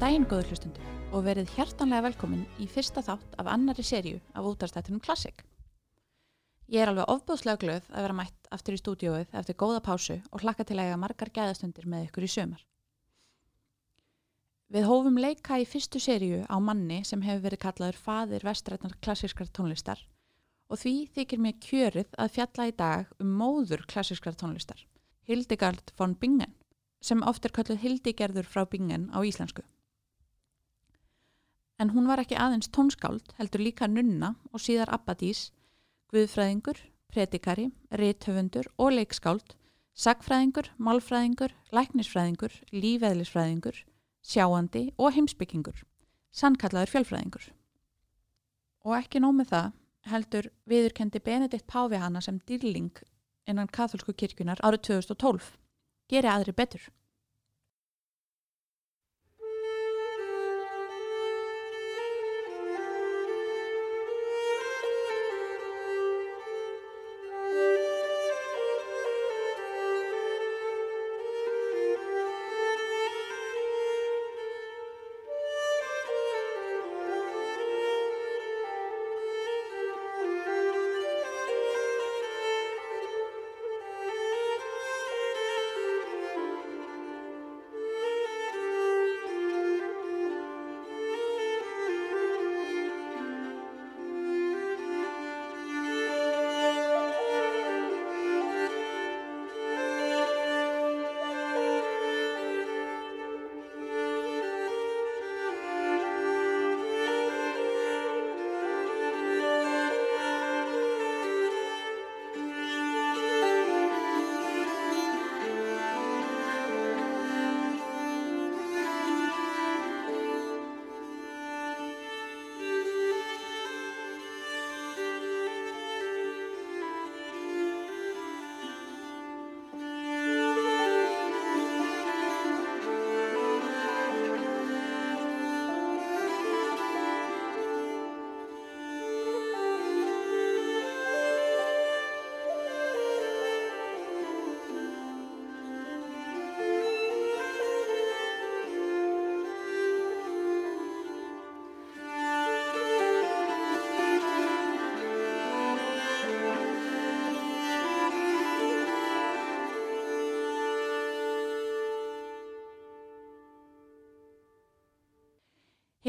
daginn góður hlustundu og verið hjartanlega velkomin í fyrsta þátt af annari sériu af útastættunum Classic. Ég er alveg ofbúðslega glöð að vera mætt aftur í stúdióið eftir góða pásu og hlakka til að eiga margar gæðastundir með ykkur í sömar. Við hófum leika í fyrstu sériu á manni sem hefur verið kallaður fadir vestrætnar klassískar tónlistar og því þykir mér kjörið að fjalla í dag um móður klassískar tónlistar, Hildegard von Bingen, sem oft er kalluð Hildigerður frá Bingen á íslensku. En hún var ekki aðeins tónskáld, heldur líka nunna og síðar abbadís, guðfræðingur, predikari, rithöfundur og leikskáld, sagfræðingur, málfræðingur, læknisfræðingur, lífeðlisfræðingur, sjáandi og heimsbyggingur, sannkallaður fjölfræðingur. Og ekki nómið það heldur viðurkendi Benedikt Páfi hana sem dýrling innan katholsku kirkjunar árið 2012. Geri aðri betur.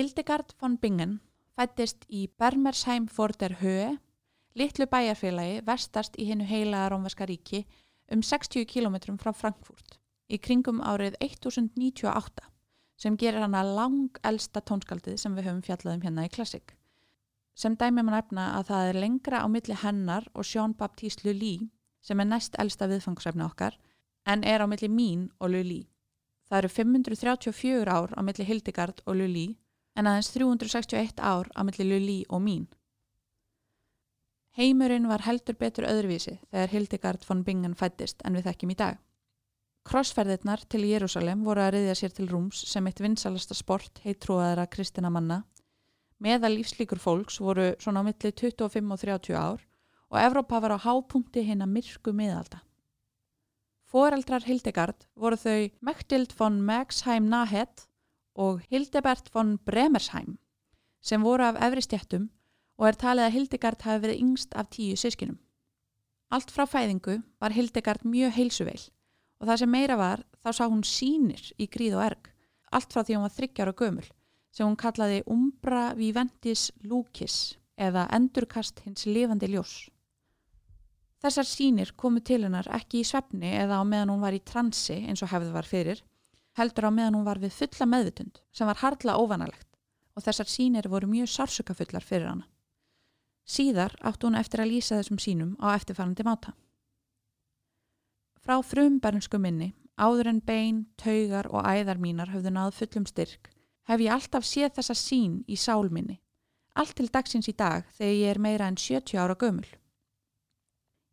Hildegard von Bingen fættist í Bermersheim for der Höhe, litlu bæjarfélagi vestast í hennu heila Rómverska ríki um 60 km frá Frankfurt í kringum árið 1098 sem gerir hana lang elsta tónskaldið sem við höfum fjallaðum hérna í klassik. Sem dæmi mann efna að það er lengra á milli hennar og Jean-Baptiste Lully sem er næst elsta viðfangsefni okkar en er á milli mín og Lully. Það eru 534 ár á milli Hildegard og Lully en aðeins 361 ár á milli Lully og mín. Heimurinn var heldur betur öðruvísi þegar Hildegard von Bingen fættist en við þekkjum í dag. Krossferðirnar til Jérúsalem voru að riðja sér til rúms sem eitt vinsalasta sport heit trúaðara kristina manna. Meðal lífslíkur fólks voru svona á milli 25 og 30 ár og Evrópa var á hápunkti hinn að myrku miðalda. Fóreldrar Hildegard voru þau Mechtild von Megsheim Nahet og Hildebert von Bremersheim sem voru af efri stjættum og er talið að Hildegard hafi verið yngst af tíu sískinum. Allt frá fæðingu var Hildegard mjög heilsuveil og það sem meira var þá sá hún sínir í gríð og erg, allt frá því hún var þryggjar og gömul sem hún kallaði Umbra Viventis Lucis eða Endurkast hins lifandi ljós. Þessar sínir komu til hennar ekki í svefni eða á meðan hún var í transi eins og hefðu var fyrir, heldur á meðan hún var við fulla meðvutund sem var hardla óvanalegt og þessar sínir voru mjög sársökafullar fyrir hana. Síðar átt hún eftir að lýsa þessum sínum á eftirfærandi máta. Frá frumbernsku minni, áður en bein, taugar og æðar mínar höfðu náð fullum styrk, hef ég alltaf séð þessa sín í sálminni, allt til dagsins í dag þegar ég er meira en 70 ára gömul.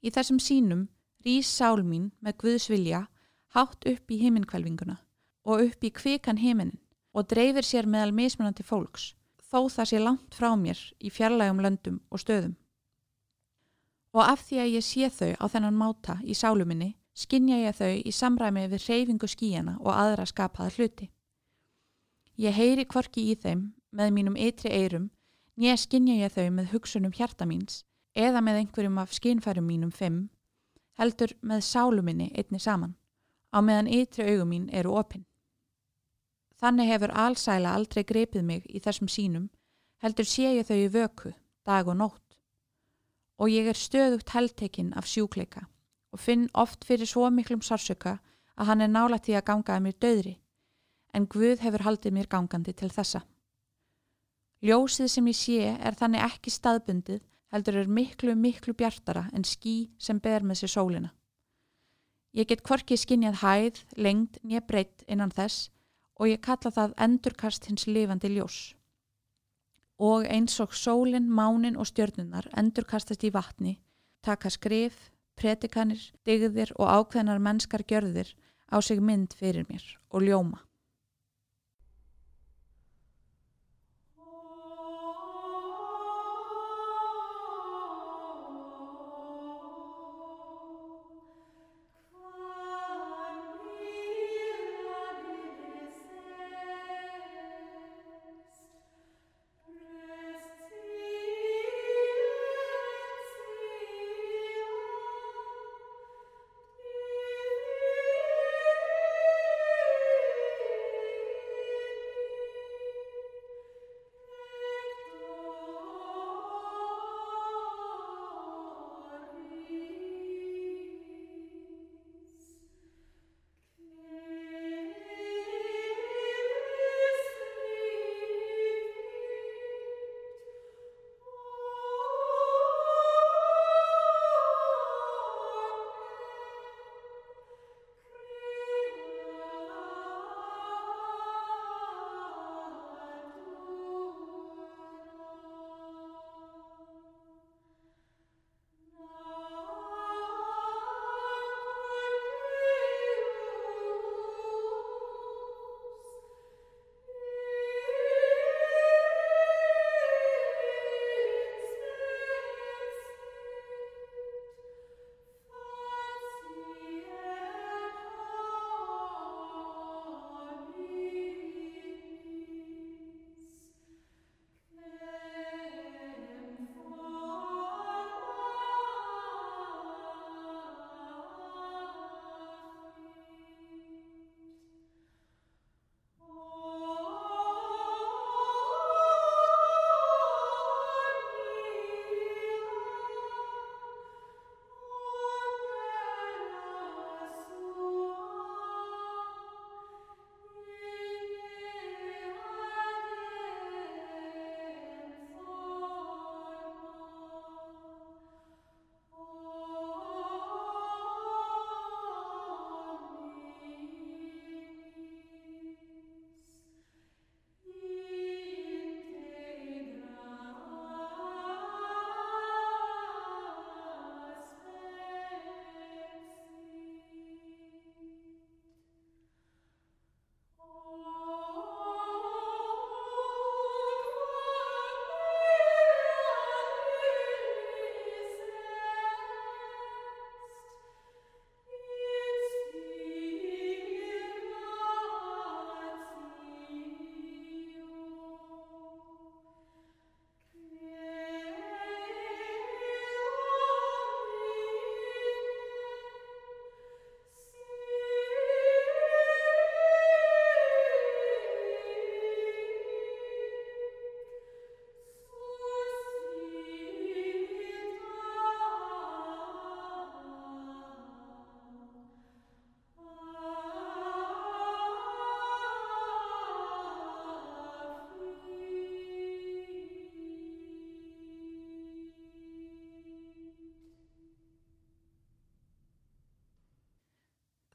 Í þessum sínum rýs sál mín með Guðsvilja hátt upp í himinkvelvinguna og upp í kvikan himinin og dreifir sér meðal mismunandi fólks, þó það sé langt frá mér í fjarlægum löndum og stöðum. Og af því að ég sé þau á þennan máta í sáluminni, skinnja ég þau í samræmi við reyfingu skíjana og aðra skapaða hluti. Ég heyri kvorki í þeim með mínum ytri eirum, nýja skinja ég þau með hugsunum hjarta míns eða með einhverjum af skinfærum mínum fimm, heldur með sáluminni einni saman, á meðan ytri augum mín eru opinn. Þannig hefur allsæla aldrei grepið mig í þessum sínum, heldur sé ég þau í vöku, dag og nótt. Og ég er stöðugt heldtekinn af sjúkleika og finn oft fyrir svo miklum sársöka að hann er nála til að gangaði mér döðri, en Guð hefur haldið mér gangandi til þessa. Ljósið sem ég sé er þannig ekki staðbundið, heldur er miklu, miklu bjartara en skí sem ber með sér sólina. Ég get hvorki skinnjað hæð, lengd, nýja breytt innan þess og ég kalla það endurkast hins lifandi ljós. Og eins og sólinn, mánin og stjörnunar endurkastast í vatni, taka skrif, predikanir, digðir og ákveðnar mennskar gjörðir á sig mynd fyrir mér og ljóma.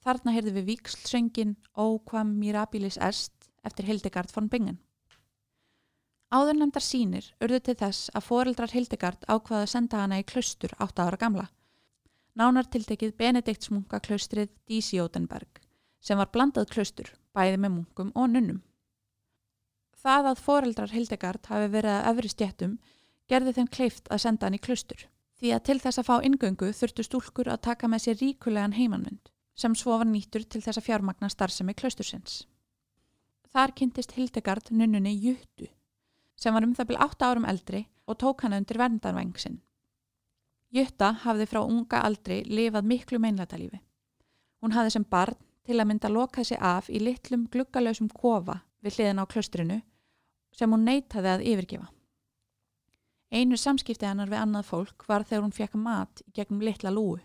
Þarna heyrði við vikslsöngin Ó hvað mirabilis est eftir Hildegard von Bingen. Áðurnemdar sínir urðu til þess að foreldrar Hildegard ákvaða að senda hana í klaustur 8 ára gamla. Nánar tiltekið Benediktsmunga klaustrið Dísiótenberg sem var blandað klaustur bæði með munkum og nunnum. Það að foreldrar Hildegard hafi verið að öfri stjættum gerði þeim kleift að senda hann í klaustur því að til þess að fá ingöngu þurftu stúlkur að taka með sér ríkulegan heimannmynd sem svo var nýttur til þess að fjármagna starfsemi klaustursins. Þar kynntist Hildegard nunnunni Juttu sem var um það byrja 8 árum eldri og tók hana undir verndarvæng sinn. Jutta hafði frá unga aldri lifað miklu meinlætalífi. Hún hafði sem barn til að mynda lokað sig af í litlum gluggalösum kofa við hliðin á klöstrinu sem hún neytaði að yfirgefa. Einu samskipti hennar við annað fólk var þegar hún fekk mat gegnum litla lúu.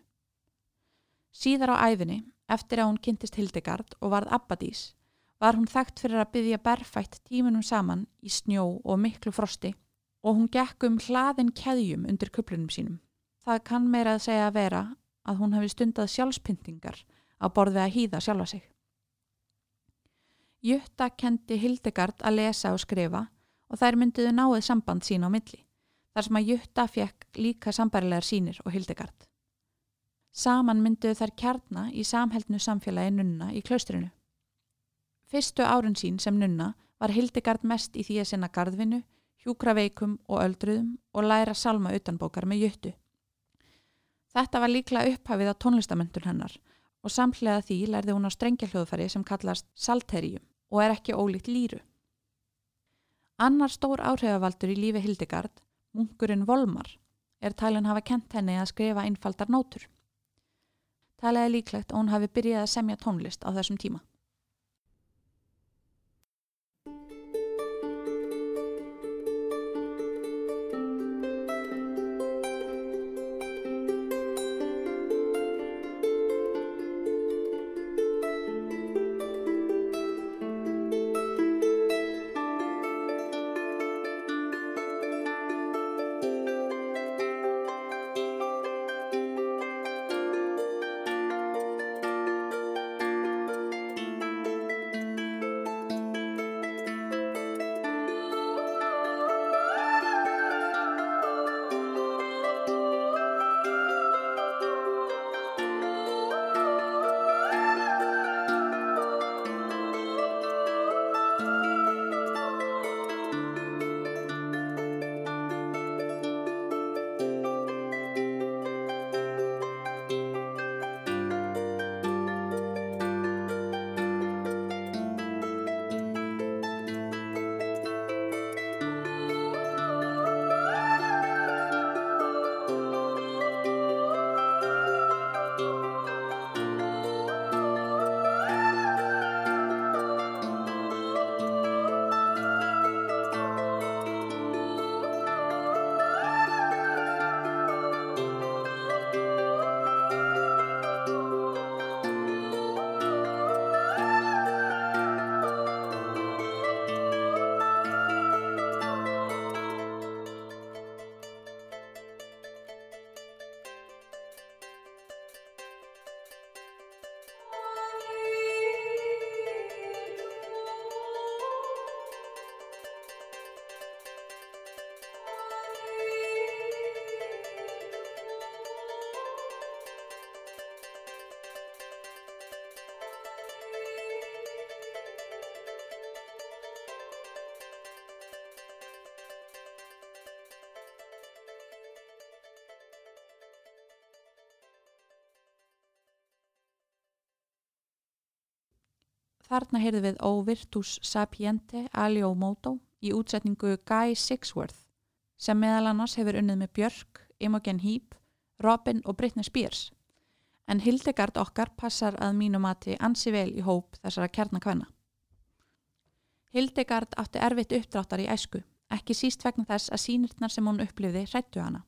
Síðar á æfinni, eftir að hún kynntist Hildegard og varð Abbadís, var hún þekkt fyrir að byggja berfætt tímunum saman í snjó og miklu frosti og hún gekk um hlaðin keðjum undir kuplunum sínum. Það kann meira að segja að vera að hún hefði stundað sjálfspyntingar á borði að hýða sjálfa sig. Jutta kendi Hildegard að lesa og skrifa og þær myndiðu náið samband sín á milli, þar sem að Jutta fekk líka sambarilegar sínir og Hildegard. Saman myndiðu þær kjarna í samhældnu samfélagi nunna í klaustrinu. Fyrstu árun sín sem nunna var Hildegard mest í því að sinna gardvinu, hjúkra veikum og öldruðum og læra salma utanbókar með jöttu. Þetta var líklega upphafið á tónlistamöndun hennar og samhlega því lærði hún á strengjahljóðfæri sem kallast salterium og er ekki ólíkt líru. Annar stór áhrifavaldur í lífi Hildegard, munkurinn Volmar, er talin hafa kent henni að skrifa einfaldar nótur. Talaði líklegt að hún hafi byrjað að semja tónlist á þessum tíma. Þarna heyrðu við O Virtus Sapiente Alio Moto í útsetningu Guy Sixworth sem meðal annars hefur unnið með Björk, Imogen Heap, Robin og Britney Spears. En Hildegard okkar passar að mínu mati ansi vel í hóp þessara kjarnakvenna. Hildegard átti erfitt uppdráttar í æsku, ekki síst vegna þess að sínirtnar sem hún upplifði hrættu hana.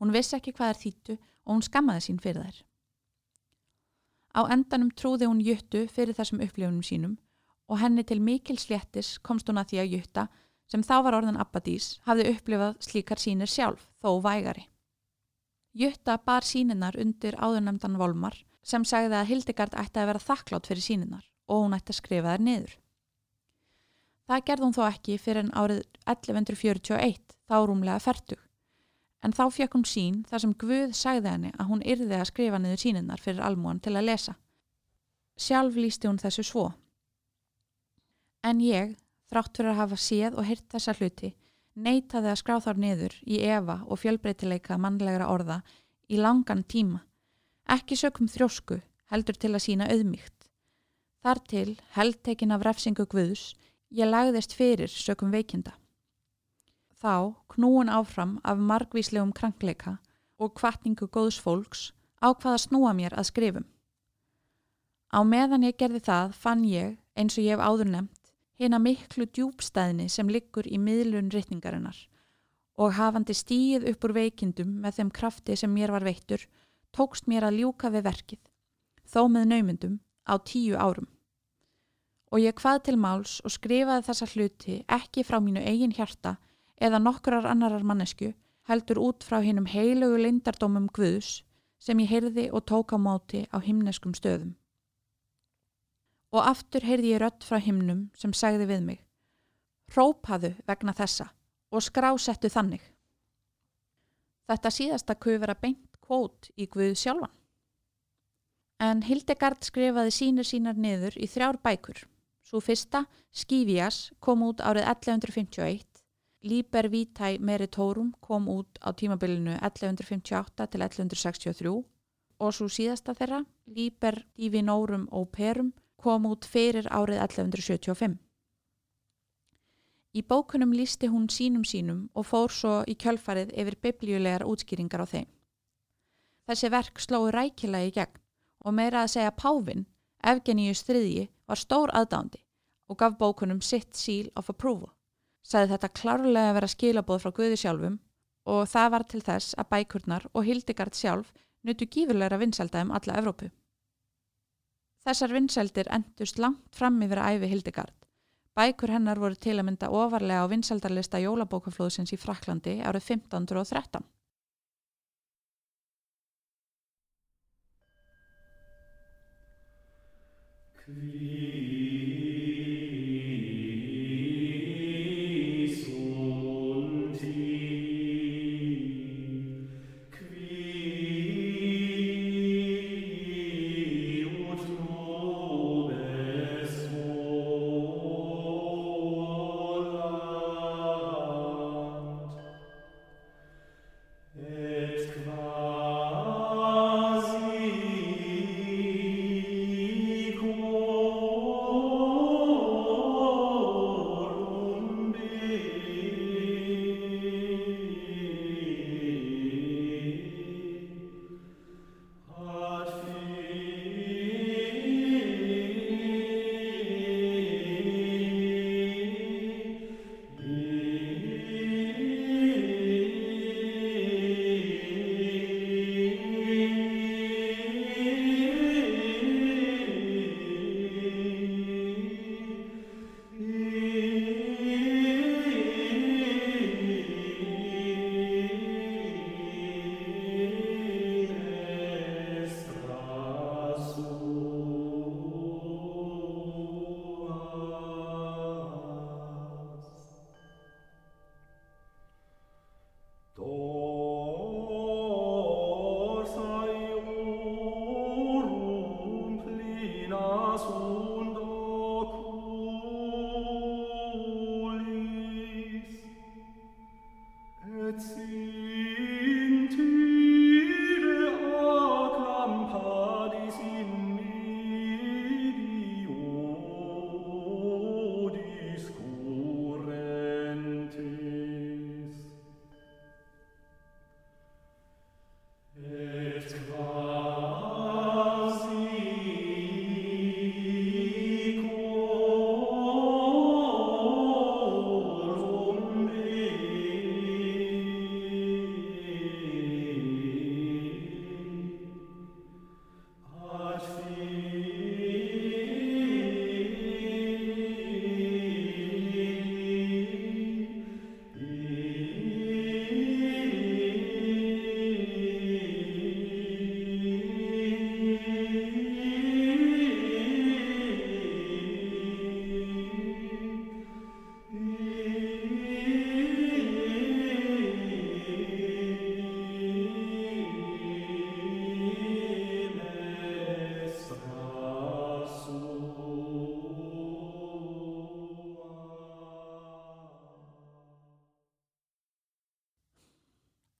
Hún vissi ekki hvað er þýttu og hún skammaði sín fyrir þær. Á endanum trúði hún Juttu fyrir þessum upplifunum sínum og henni til mikil sléttis komst hún að því að Jutta, sem þá var orðan Abbadís, hafði upplifað slíkar sínir sjálf, þó vægari. Jutta bar síninnar undir áðurnemdan Volmar sem sagði að Hildegard ætti að vera þakklátt fyrir síninnar og hún ætti að skrifa þær niður. Það gerði hún þó ekki fyrir en árið 1141, þá rúmlega færtug en þá fekk hún sín þar sem Guð sagði henni að hún yrði að skrifa niður síninnar fyrir almúan til að lesa. Sjálf lísti hún þessu svo. En ég, þrátt fyrir að hafa séð og hyrt þessa hluti, neytaði að skrá þar niður í Eva og fjölbreytileika mannlegra orða í langan tíma, ekki sökum þrósku heldur til að sína auðmygt. Þar til, heldtekin af refsingu Guðs, ég lagðist fyrir sökum veikinda. Þá, knúin áfram af margvíslegum krankleika og kvartningu góðs fólks, ákvaða snúa mér að skrifum. Á meðan ég gerði það fann ég, eins og ég hef áður nefnt, hérna miklu djúbstæðni sem liggur í miðlun rytningarinnar og hafandi stíð upp úr veikindum með þeim krafti sem mér var veittur, tókst mér að ljúka við verkið, þó með naumundum, á tíu árum. Og ég hvað til máls og skrifaði þessa hluti ekki frá mínu eigin hjarta eða nokkurar annarar mannesku, heldur út frá hinnum heilugu lindardómum Guðs sem ég heyrði og tók á móti á himneskum stöðum. Og aftur heyrði ég rött frá himnum sem sagði við mig, Rópaðu vegna þessa og skrásettu þannig. Þetta síðasta kuð vera beint kvót í Guð sjálfan. En Hildegard skrifaði sínur sínar niður í þrjár bækur. Svo fyrsta, Skívias, kom út árið 1151, Liber Vitae Meritorum kom út á tímabilinu 1158 til 1163 og svo síðasta þeirra, Liber Divinorum Operum, kom út fyrir árið 1175. Í bókunum lísti hún sínum sínum og fór svo í kjölfarið yfir biblíulegar útskýringar á þeim. Þessi verk slói rækilega í gegn og meira að segja Pávin, Evgeníus III, var stór aðdándi og gaf bókunum sitt seal of approval. Sæði þetta klárlega að vera skilabóð frá Guði sjálfum og það var til þess að bækurnar og Hildegard sjálf nutu gífurlegra vinsælda um alla Evrópu. Þessar vinsældir endust langt fram yfir æfi Hildegard. Bækur hennar voru til að mynda ofarlega á vinsældarlista jólabókaflóðsins í Fraklandi árið 1513.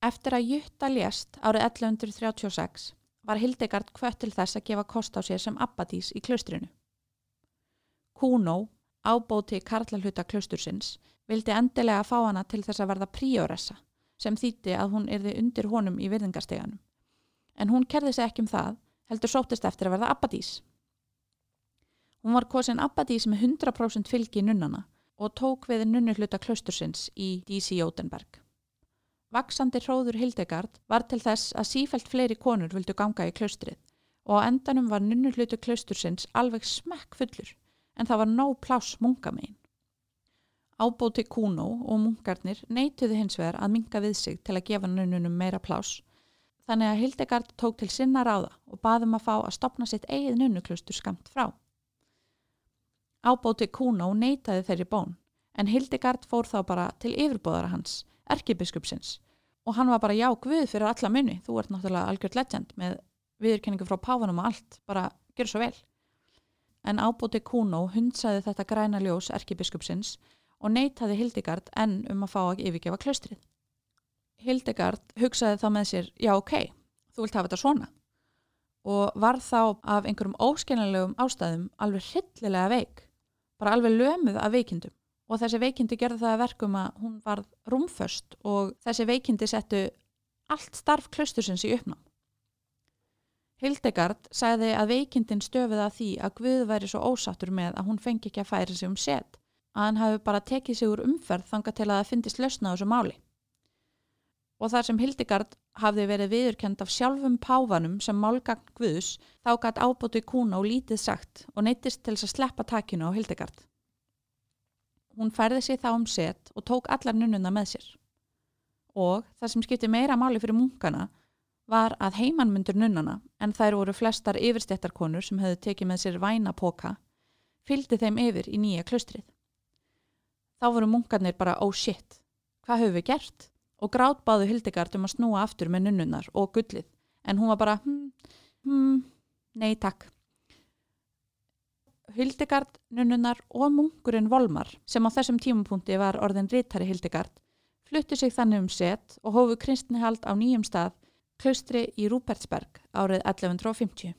Eftir að Jutta lést árið 1136 var Hildegard hvött til þess að gefa kost á sér sem abbadís í klaustrinu. Kuno, ábóti karlalhuta klaustursins, vildi endilega fá hana til þess að verða príoressa sem þýtti að hún yrði undir honum í virðingasteganum. En hún kerði sig ekki um það, heldur sóttist eftir að verða abbadís. Hún var kosin abbadís með 100% fylgi nunnana og tók við nunnuhluta klaustursins í D.C. Jótenberg. Vaksandi hróður Hildegard var til þess að sífælt fleiri konur vildu ganga í klaustrið og á endanum var nunnuhlutu klaustursins alveg smekk fullur en það var nóg pláss munga megin. Ábóti Kuno og mungarnir neituði hins vegar að minga við sig til að gefa nunnunum meira pláss þannig að Hildegard tók til sinna ráða og baðum að fá að stopna sitt eigið nunnuklustur skamt frá. Ábóti Kuno neitaði þeirri bón en Hildegard fór þá bara til yfirbóðara hans, erkibiskupsins og hann var bara já guð fyrir alla munni, þú ert náttúrulega algjörð legend með viðurkenningu frá páfanum og allt, bara gjör svo vel. En ábóti Kuno hundsaði þetta græna ljós erkibiskupsins og neytaði Hildegard enn um að fá að yfirgefa klaustrið. Hildegard hugsaði þá með sér, já ok, þú vilt hafa þetta svona og var þá af einhverjum óskennilegum ástæðum alveg hryllilega veik, bara alveg lömuð af veikindum og þessi veikindi gerði það að verkum að hún var rúmföst og þessi veikindi settu allt starf klaustursins í uppnám. Hildegard sagði að veikindin stöfið að því að Guð væri svo ósattur með að hún fengi ekki að færa sig um set að hann hafi bara tekið sig úr umferð þanga til að það fyndist lausna á þessu máli. Og þar sem Hildegard hafði verið viðurkend af sjálfum páfanum sem málgagn Guðs, þá gætt ábútið kúna og lítið sagt og neytist til þess að sleppa takinu á Hildegard. Hún færði sig þá um set og tók allar nunnuna með sér. Og það sem skipti meira máli fyrir munkana var að heimannmyndur nunnana, en þær voru flestar yfirstjættarkonur sem hefðu tekið með sér væna póka, fylgdi þeim yfir í nýja klustrið þá voru munkarnir bara oh shit, hvað höfum við gert? Og grátt báðu Hildegard um að snúa aftur með nunnunar og gullið en hún var bara hm, hm, nei takk. Hildegard, nunnunar og munkurinn Volmar sem á þessum tímapunkti var orðin rítari Hildegard fluttu sig þannig um set og hófu kristnihald á nýjum stað klaustri í Rúpertsberg árið 1150.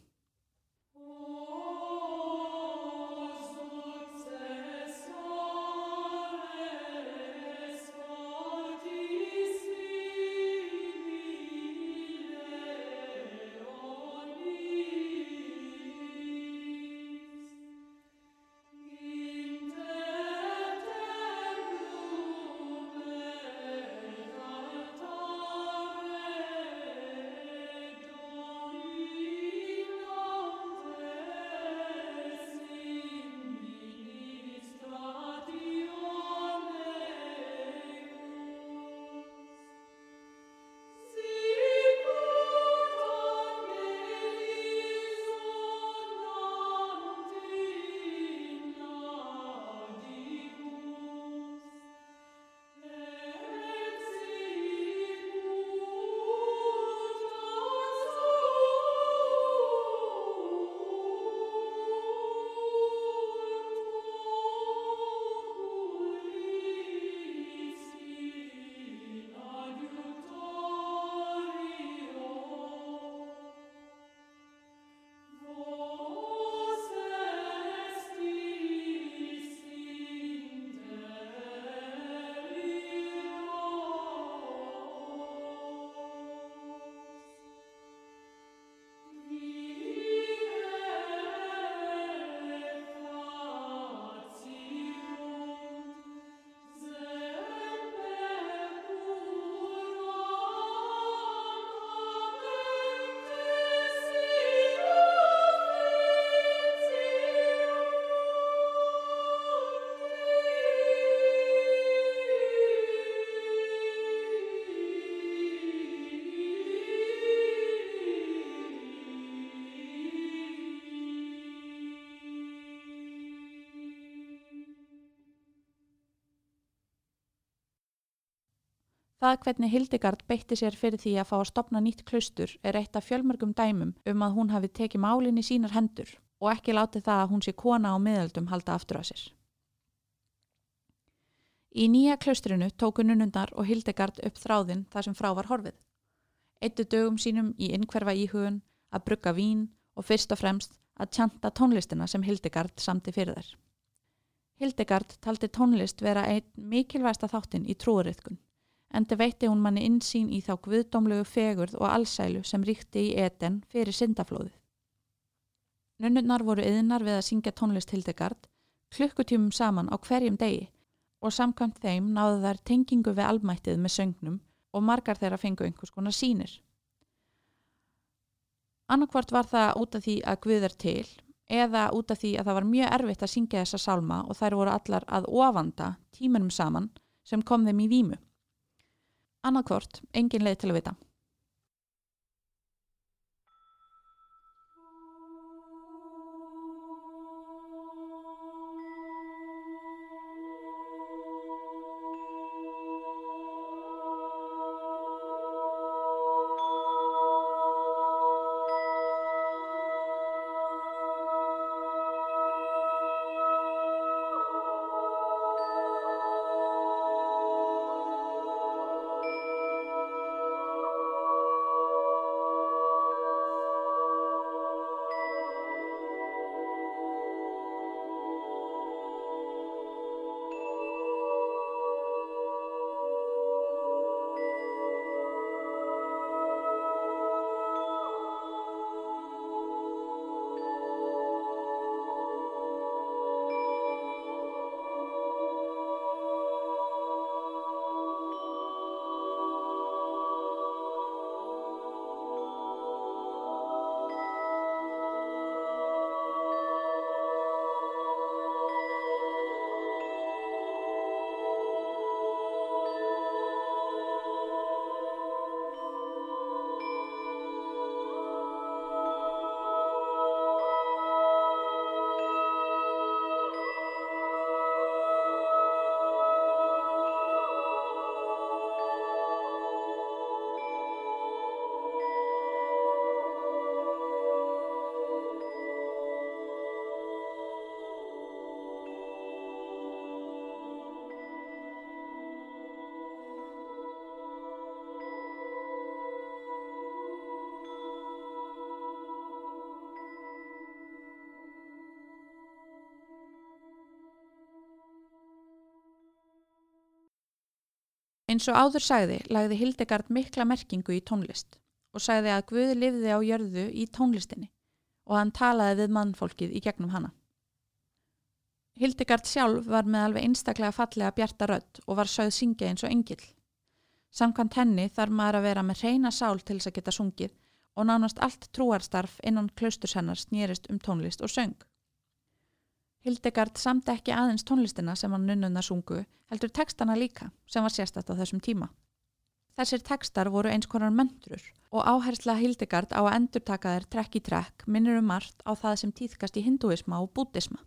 Það hvernig Hildegard beitti sér fyrir því að fá að stopna nýtt klaustur er eitt af fjölmörgum dæmum um að hún hafi tekið málinn í sínar hendur og ekki látið það að hún sé kona á miðaldum halda aftur að sér. Í nýja klaustrinu tóku nunnundar og Hildegard upp þráðinn þar sem frá var horfið. Eittu dögum sínum í innkverfa íhugun, að brugga vín og fyrst og fremst að tjanta tónlistina sem Hildegard samti fyrir þær. Hildegard taldi tónlist vera einn mikilvægsta þáttinn í trúariðkun, en þau veitti hún manni insýn í þá guðdómlegu fegurð og allsælu sem ríkti í eten fyrir syndaflóðið. Nunnurnar voru yðnar við að syngja tónlist Hildegard klukkutímum saman á hverjum degi og samkvæmt þeim náðu þær tengingu við almættið með söngnum og margar þeirra fengu einhvers konar sínir. Annarkvart var það út af því að Guð er til eða út af því að það var mjög erfitt að syngja þessa sálma og þær voru allar að ofanda tímanum saman sem kom þeim í výmu. Annarkvort, engin leið til að vita. Eins og áður sagði lagði Hildegard mikla merkingu í tónlist og sagði að Guð lifði á jörðu í tónlistinni og hann talaði við mannfólkið í gegnum hana. Hildegard sjálf var með alveg einstaklega fallega bjarta rödd og var sögð syngja eins og engil. Samkvæmt henni þarf maður að vera með reyna sál til þess að geta sungið og nánast allt trúarstarf innan klausturs hennar snýrist um tónlist og söng. Hildegard samt ekki aðeins tónlistina sem hann nunnuna sungu, heldur tekstana líka sem var sérstætt á þessum tíma. Þessir tekstar voru eins konar möndrur og áhersla Hildegard á að endurtaka þeir trekk í trekk minnir um margt á það sem týðkast í hinduisma og bútisma.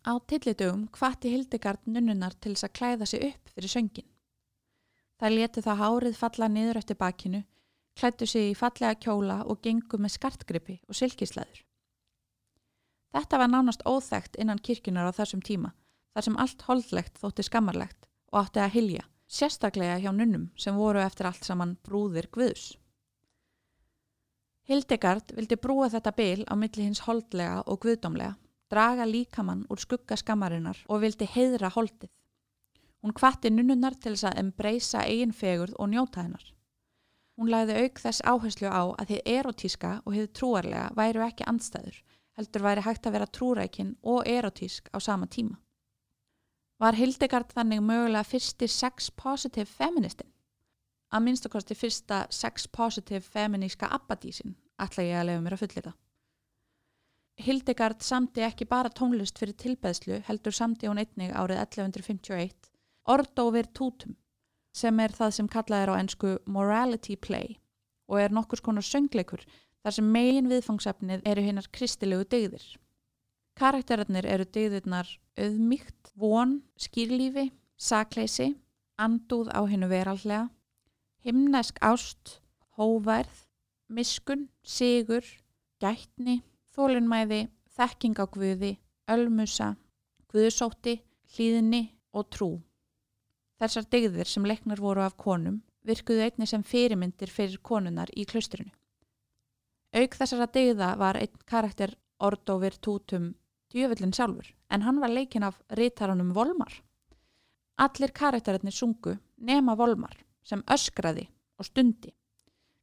Á tillitugum hvati Hildegard nunnunar til þess að klæða sig upp fyrir söngin. Það leti það hárið falla niður eftir bakinu, klættu sig í fallega kjóla og gengu með skartgrippi og silkisleður. Þetta var nánast óþægt innan kirkunar á þessum tíma, þar sem allt holdlegt þótti skammarlegt og átti að hilja, sérstaklega hjá nunnum sem voru eftir allt saman brúðir guðs. Hildegard vildi brúa þetta bil á milli hins holdlega og guðdómlega, draga líkamann úr skugga skammarinnar og vildi heiðra holdið. Hún kvatti nunnunar til þess að embreysa eigin fegurð og njóta hennar. Hún lagði auk þess áherslu á að þið erotíska og þið trúarlega væru ekki andstæður, heldur væri hægt að vera trúrækin og erotísk á sama tíma. Var Hildegard þannig mögulega fyrsti sex positive feministin? Að minnstakosti fyrsta sex positive feminíska abbadísin, ætla ég að lefa mér að fullita. Hildegard samti ekki bara tónlist fyrir tilbeðslu, heldur samti hún einnig árið 1151, Ordo Virtutum, sem er það sem kallað er á ennsku Morality Play og er nokkurs konar söngleikur þar sem megin viðfangsefnið eru hinnar kristilegu degðir. Karakterarnir eru degðirnar auðmygt, von, skýrlífi, sakleysi, andúð á hinnu verallega, himnesk ást, hóværð, miskun, sigur, gætni, þólinnmæði, þekking á guði, ölmusa, guðsótti, hlýðni og trú. Þessar degðir sem leiknar voru af konum virkuðu einni sem fyrirmyndir fyrir konunar í klaustrinu. Auk þessara degða var einn karakter Ordo Virtutum djöfullin sjálfur en hann var leikin af rítaranum Volmar. Allir karakterinnir sungu nema Volmar sem öskraði og stundi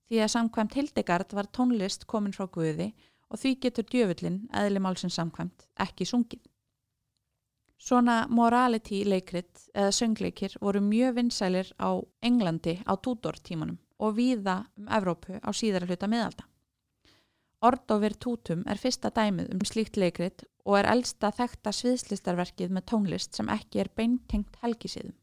því að samkvæmt Hildegard var tónlist komin frá Guði og því getur djöfullin, eðli málsins samkvæmt, ekki sungið. Svona morality leikrit eða söngleikir voru mjög vinsælir á Englandi á Tudor tímanum og víða um Evrópu á síðara hluta miðalda. Ordo Virtutum er fyrsta dæmið um slíkt leikrit og er eldsta þekta sviðslistarverkið með tónlist sem ekki er beintengt helgisíðum.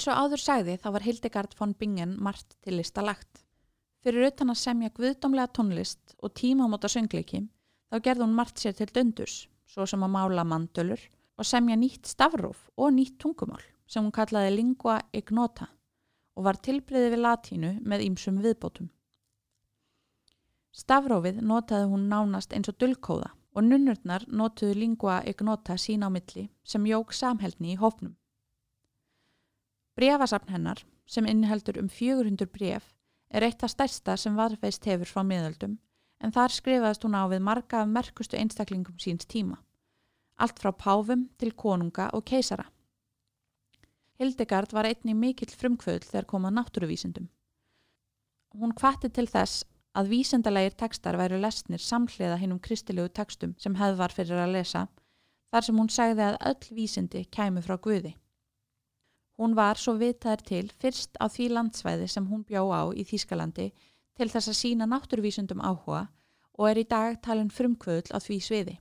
Eins og áður sagði þá var Hildegard von Bingen margt til lista lagt. Fyrir utan að semja guðdómlega tónlist og tímamóta söngleiki þá gerði hún margt sér til döndurs, svo sem að mála mandölur og semja nýtt stafróf og nýtt tungumál sem hún kallaði lingua ignota og var tilbreyði við latínu með ýmsum viðbótum. Stafrófið notaði hún nánast eins og dullkóða og nunnurnar notuðu lingua ignota sína á milli sem jók samhældni í hófnum. Brefasafn hennar, sem inniheldur um 400 bref, er eitt af stærsta sem varfeist hefur frá miðöldum, en þar skrifaðist hún á við marga af merkustu einstaklingum síns tíma. Allt frá páfum til konunga og keisara. Hildegard var einni mikill frumkvöld þegar komað náttúruvísindum. Hún kvatti til þess að vísendalegir tekstar væru lesnir samhliða hinn um kristilegu tekstum sem hefð var fyrir að lesa, þar sem hún sagði að öll vísindi kæmu frá Guði. Hún var svo vitaður til fyrst á því landsvæði sem hún bjó á í Þýskalandi til þess að sína náttúruvísundum áhuga og er í dag talin frumkvöðl á því sviði.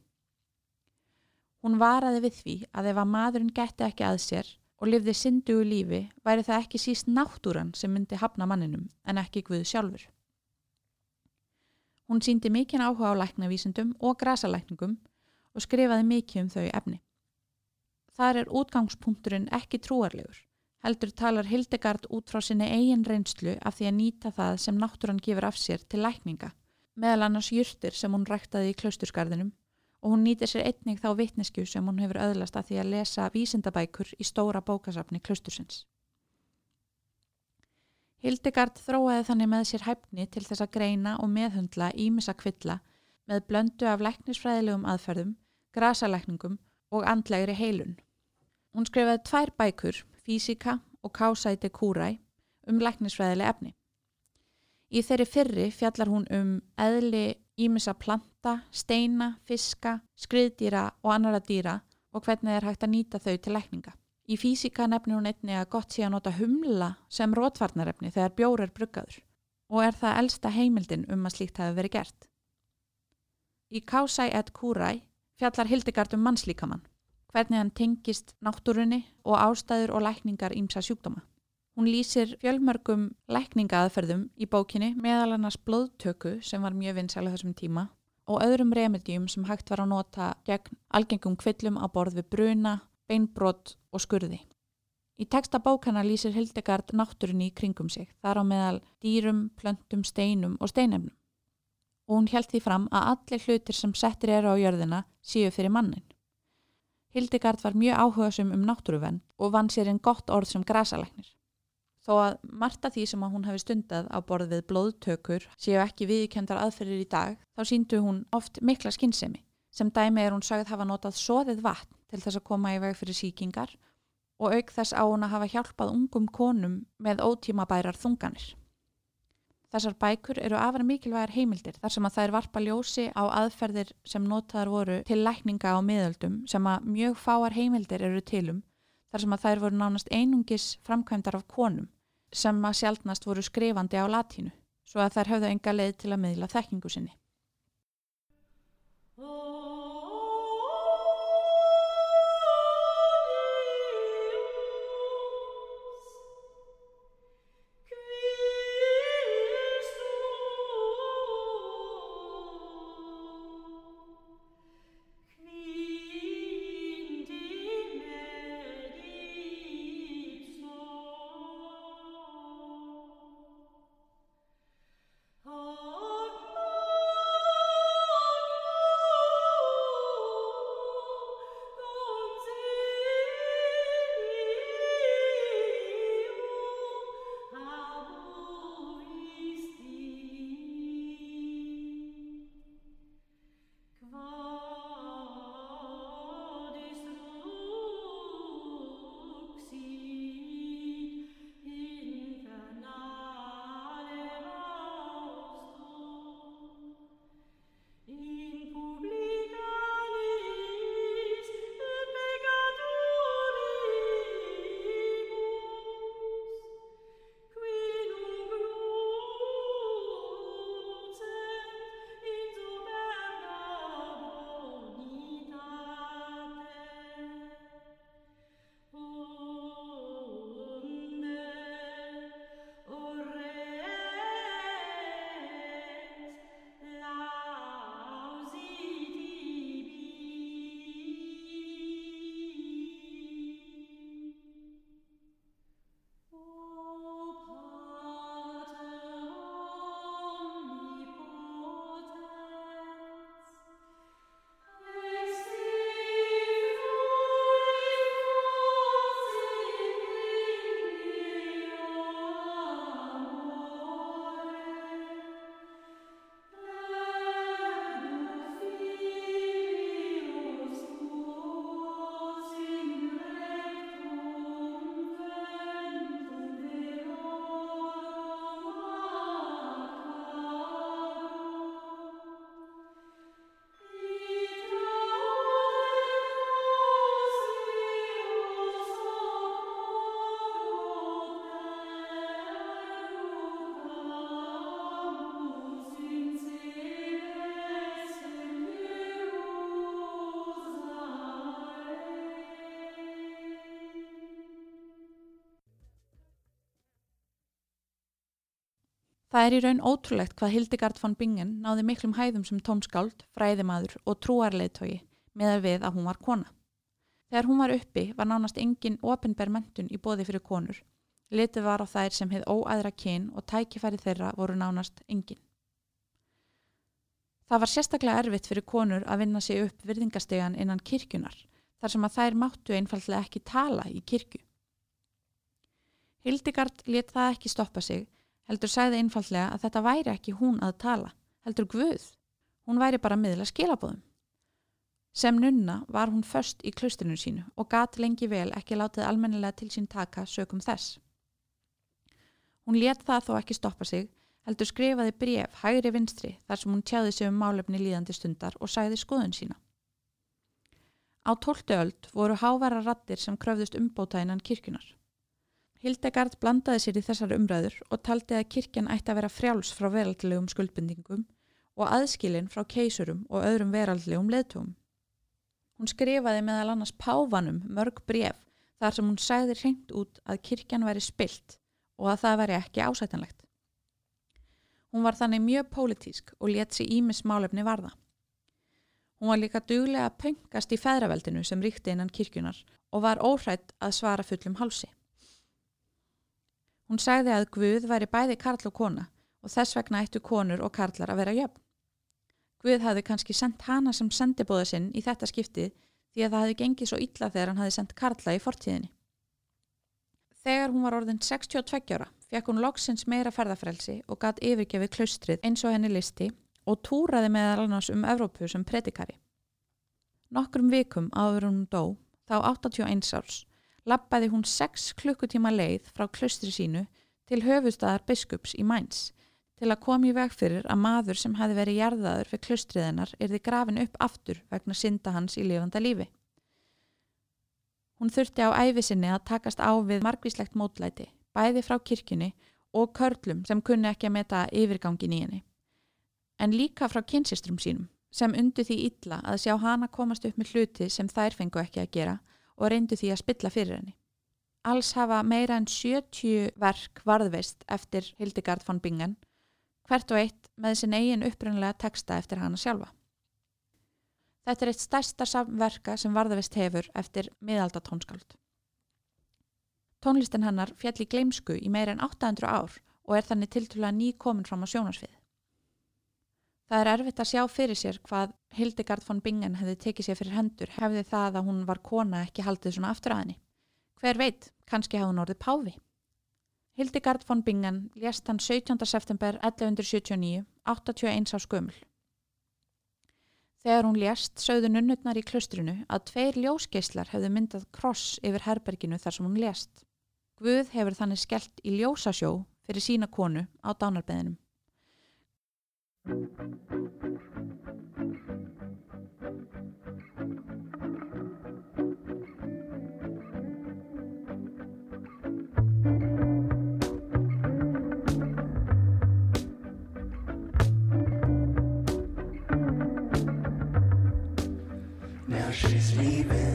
Hún varaði við því að ef að maðurinn gætti ekki að sér og lifði syndugu lífi væri það ekki síst náttúran sem myndi hafna manninum en ekki Guð sjálfur. Hún síndi mikinn áhuga á læknavísundum og grasalækningum og skrifaði mikið um þau efni. Þar er útgangspunkturinn ekki trúarlegur heldur talar Hildegard út frá sinni eigin reynslu af því að nýta það sem náttúran gefur af sér til lækninga, meðal annars júrtir sem hún ræktaði í klausturskardinum og hún nýtir sér einnig þá vitnesku sem hún hefur öðlast að því að lesa vísindabækur í stóra bókasafni klaustursins. Hildegard þróaði þannig með sér hæfni til þess að greina og meðhundla ímissa kvilla með blöndu af læknisfræðilegum aðferðum, grasalækningum og andlegri heilun. Hún skrifaði tvær bækur físika og kásæti kúræ um læknisfræðileg efni. Í þeirri fyrri fjallar hún um eðli ímissa planta, steina, fiska, skriðdýra og annara dýra og hvernig er hægt að nýta þau til lækninga. Í físika nefnir hún einni að gott sé að nota humla sem rótvarnarefni þegar bjór er bruggaður og er það elsta heimildin um að slíkt hafi verið gert. Í Kásæ et Kúræ fjallar Hildegard um mannslíkamann hvernig hann tengist náttúrunni og ástæður og lækningar ímsa sjúkdóma. Hún lýsir fjölmörgum lækningaaðferðum í bókinni meðal annars blóðtöku sem var mjög vinsæla þessum tíma og öðrum remedjum sem hægt var að nota gegn algengum kvillum á borð við bruna, beinbrott og skurði. Í texta bókana lýsir Hildegard náttúrunni í kringum sig, þar á meðal dýrum, plöntum, steinum og steinemnum. Og hún held því fram að allir hlutir sem settir eru á jörðina séu fyrir mannin. Hildegard var mjög áhugasum um náttúruvenn og vann sér einn gott orð sem grasalæknir. Þó að marta því sem hún hefði stundað á borð við blóðtökur séu ekki viðkjöndar aðferðir í dag, þá síndu hún oft mikla skinnsemi. Sem dæmi er hún sagð hafa notað soðið vatn til þess að koma í veg fyrir síkingar og auk þess á hún að hafa hjálpað ungum konum með ótímabærar þunganir. Þessar bækur eru afar mikilvægar heimildir þar sem að þær varpa ljósi á aðferðir sem notaðar voru til lækninga á miðöldum sem að mjög fáar heimildir eru tilum þar sem að þær voru nánast einungis framkvæmdar af konum sem að sjálfnast voru skrifandi á latínu svo að þær höfðu enga leið til að miðla þekkingu sinni. Það er í raun ótrúlegt hvað Hildegard von Bingen náði miklum hæðum sem tónskáld, fræðimaður og trúarleitói með að við að hún var kona. Þegar hún var uppi var nánast engin ofinber mentun í bóði fyrir konur. Litið var á þær sem hefð óæðra kyn og tækifæri þeirra voru nánast engin. Það var sérstaklega erfitt fyrir konur að vinna sig upp virðingastegan innan kirkjunar þar sem að þær máttu einfallega ekki tala í kirkju. Hildegard let það ekki stoppa sig heldur sagði einfallega að þetta væri ekki hún að tala, heldur Guð. Hún væri bara miðla skilabóðum. Sem nunna var hún först í klaustrinu sínu og gat lengi vel ekki látið almennilega til sín taka sökum þess. Hún let það þó ekki stoppa sig, heldur skrifaði bref hægri vinstri þar sem hún tjáði sig um málefni líðandi stundar og sæði skoðun sína. Á tóltu öld voru hávara rattir sem kröfðust umbóta innan kirkunar. Hildegard blandaði sér í þessar umræður og taldi að kirkjan ætti að vera frjáls frá veraldlegum skuldbindingum og aðskilin frá keisurum og öðrum veraldlegum leðtugum. Hún skrifaði meðal annars páfanum mörg bref þar sem hún sagði hreint út að kirkjan væri spilt og að það væri ekki ásætanlegt. Hún var þannig mjög pólitísk og let sér ímis málefni varða. Hún var líka duglega að pöngast í feðraveldinu sem ríkti innan kirkjunar og var óhrætt að svara fullum hálsi. Hún sagði að Guð væri bæði karl og kona og þess vegna ættu konur og karlar að vera jöfn. Guð hafði kannski sendt hana sem sendibóða sinn í þetta skiptið því að það hefði gengið svo illa þegar hann hafði sendt karla í fortíðinni. Þegar hún var orðin 62 ára fekk hún loksins meira ferðarfrelsi og gatt yfirgefið klaustrið eins og henni listi og túraði meðal annars um Evrópu sem predikari. Nokkrum vikum áður hún dó, þá 81 árs, lappaði hún 6 klukkutíma leið frá klustri sínu til höfustadar biskups í Mainz til að komi veg fyrir að maður sem hafi verið jarðaður við klustriðinnar erði grafin upp aftur vegna synda hans í lifanda lífi. Hún þurfti á æfisinni að takast á við margvíslegt mótlæti, bæði frá kirkjunni og körlum sem kunni ekki að meta yfirgangin í henni. En líka frá kynsistrum sínum sem undu því illa að sjá hana komast upp með hluti sem þær fengu ekki að gera og reyndu því að spilla fyrir henni. Alls hafa meira en 70 verk varðveist eftir Hildegard von Bingen, hvert og eitt með sin eigin upprunlega texta eftir hana sjálfa. Þetta er eitt stærsta samverka sem varðveist hefur eftir miðaldatónskáld. Tónlistin hennar fjall í gleimsku í meira en 800 ár og er þannig tiltúlega ný komin fram á sjónarsvið. Það er erfitt að sjá fyrir sér hvað Hildegard von Bingen hefði tekið sér fyrir hendur hefði það að hún var kona ekki haldið svona aftur að henni. Hver veit, kannski hafði hún orðið páfi. Hildegard von Bingen lést hann 17. september 1179, 81 á skömmul. Þegar hún lést sögðu nunnutnar í klustrinu að tveir ljósgeislar hefðu myndað kross yfir herberginu þar sem hún lést. Guð hefur þannig skellt í ljósasjó fyrir sína konu á dánarbeðinum. Now she's leaving.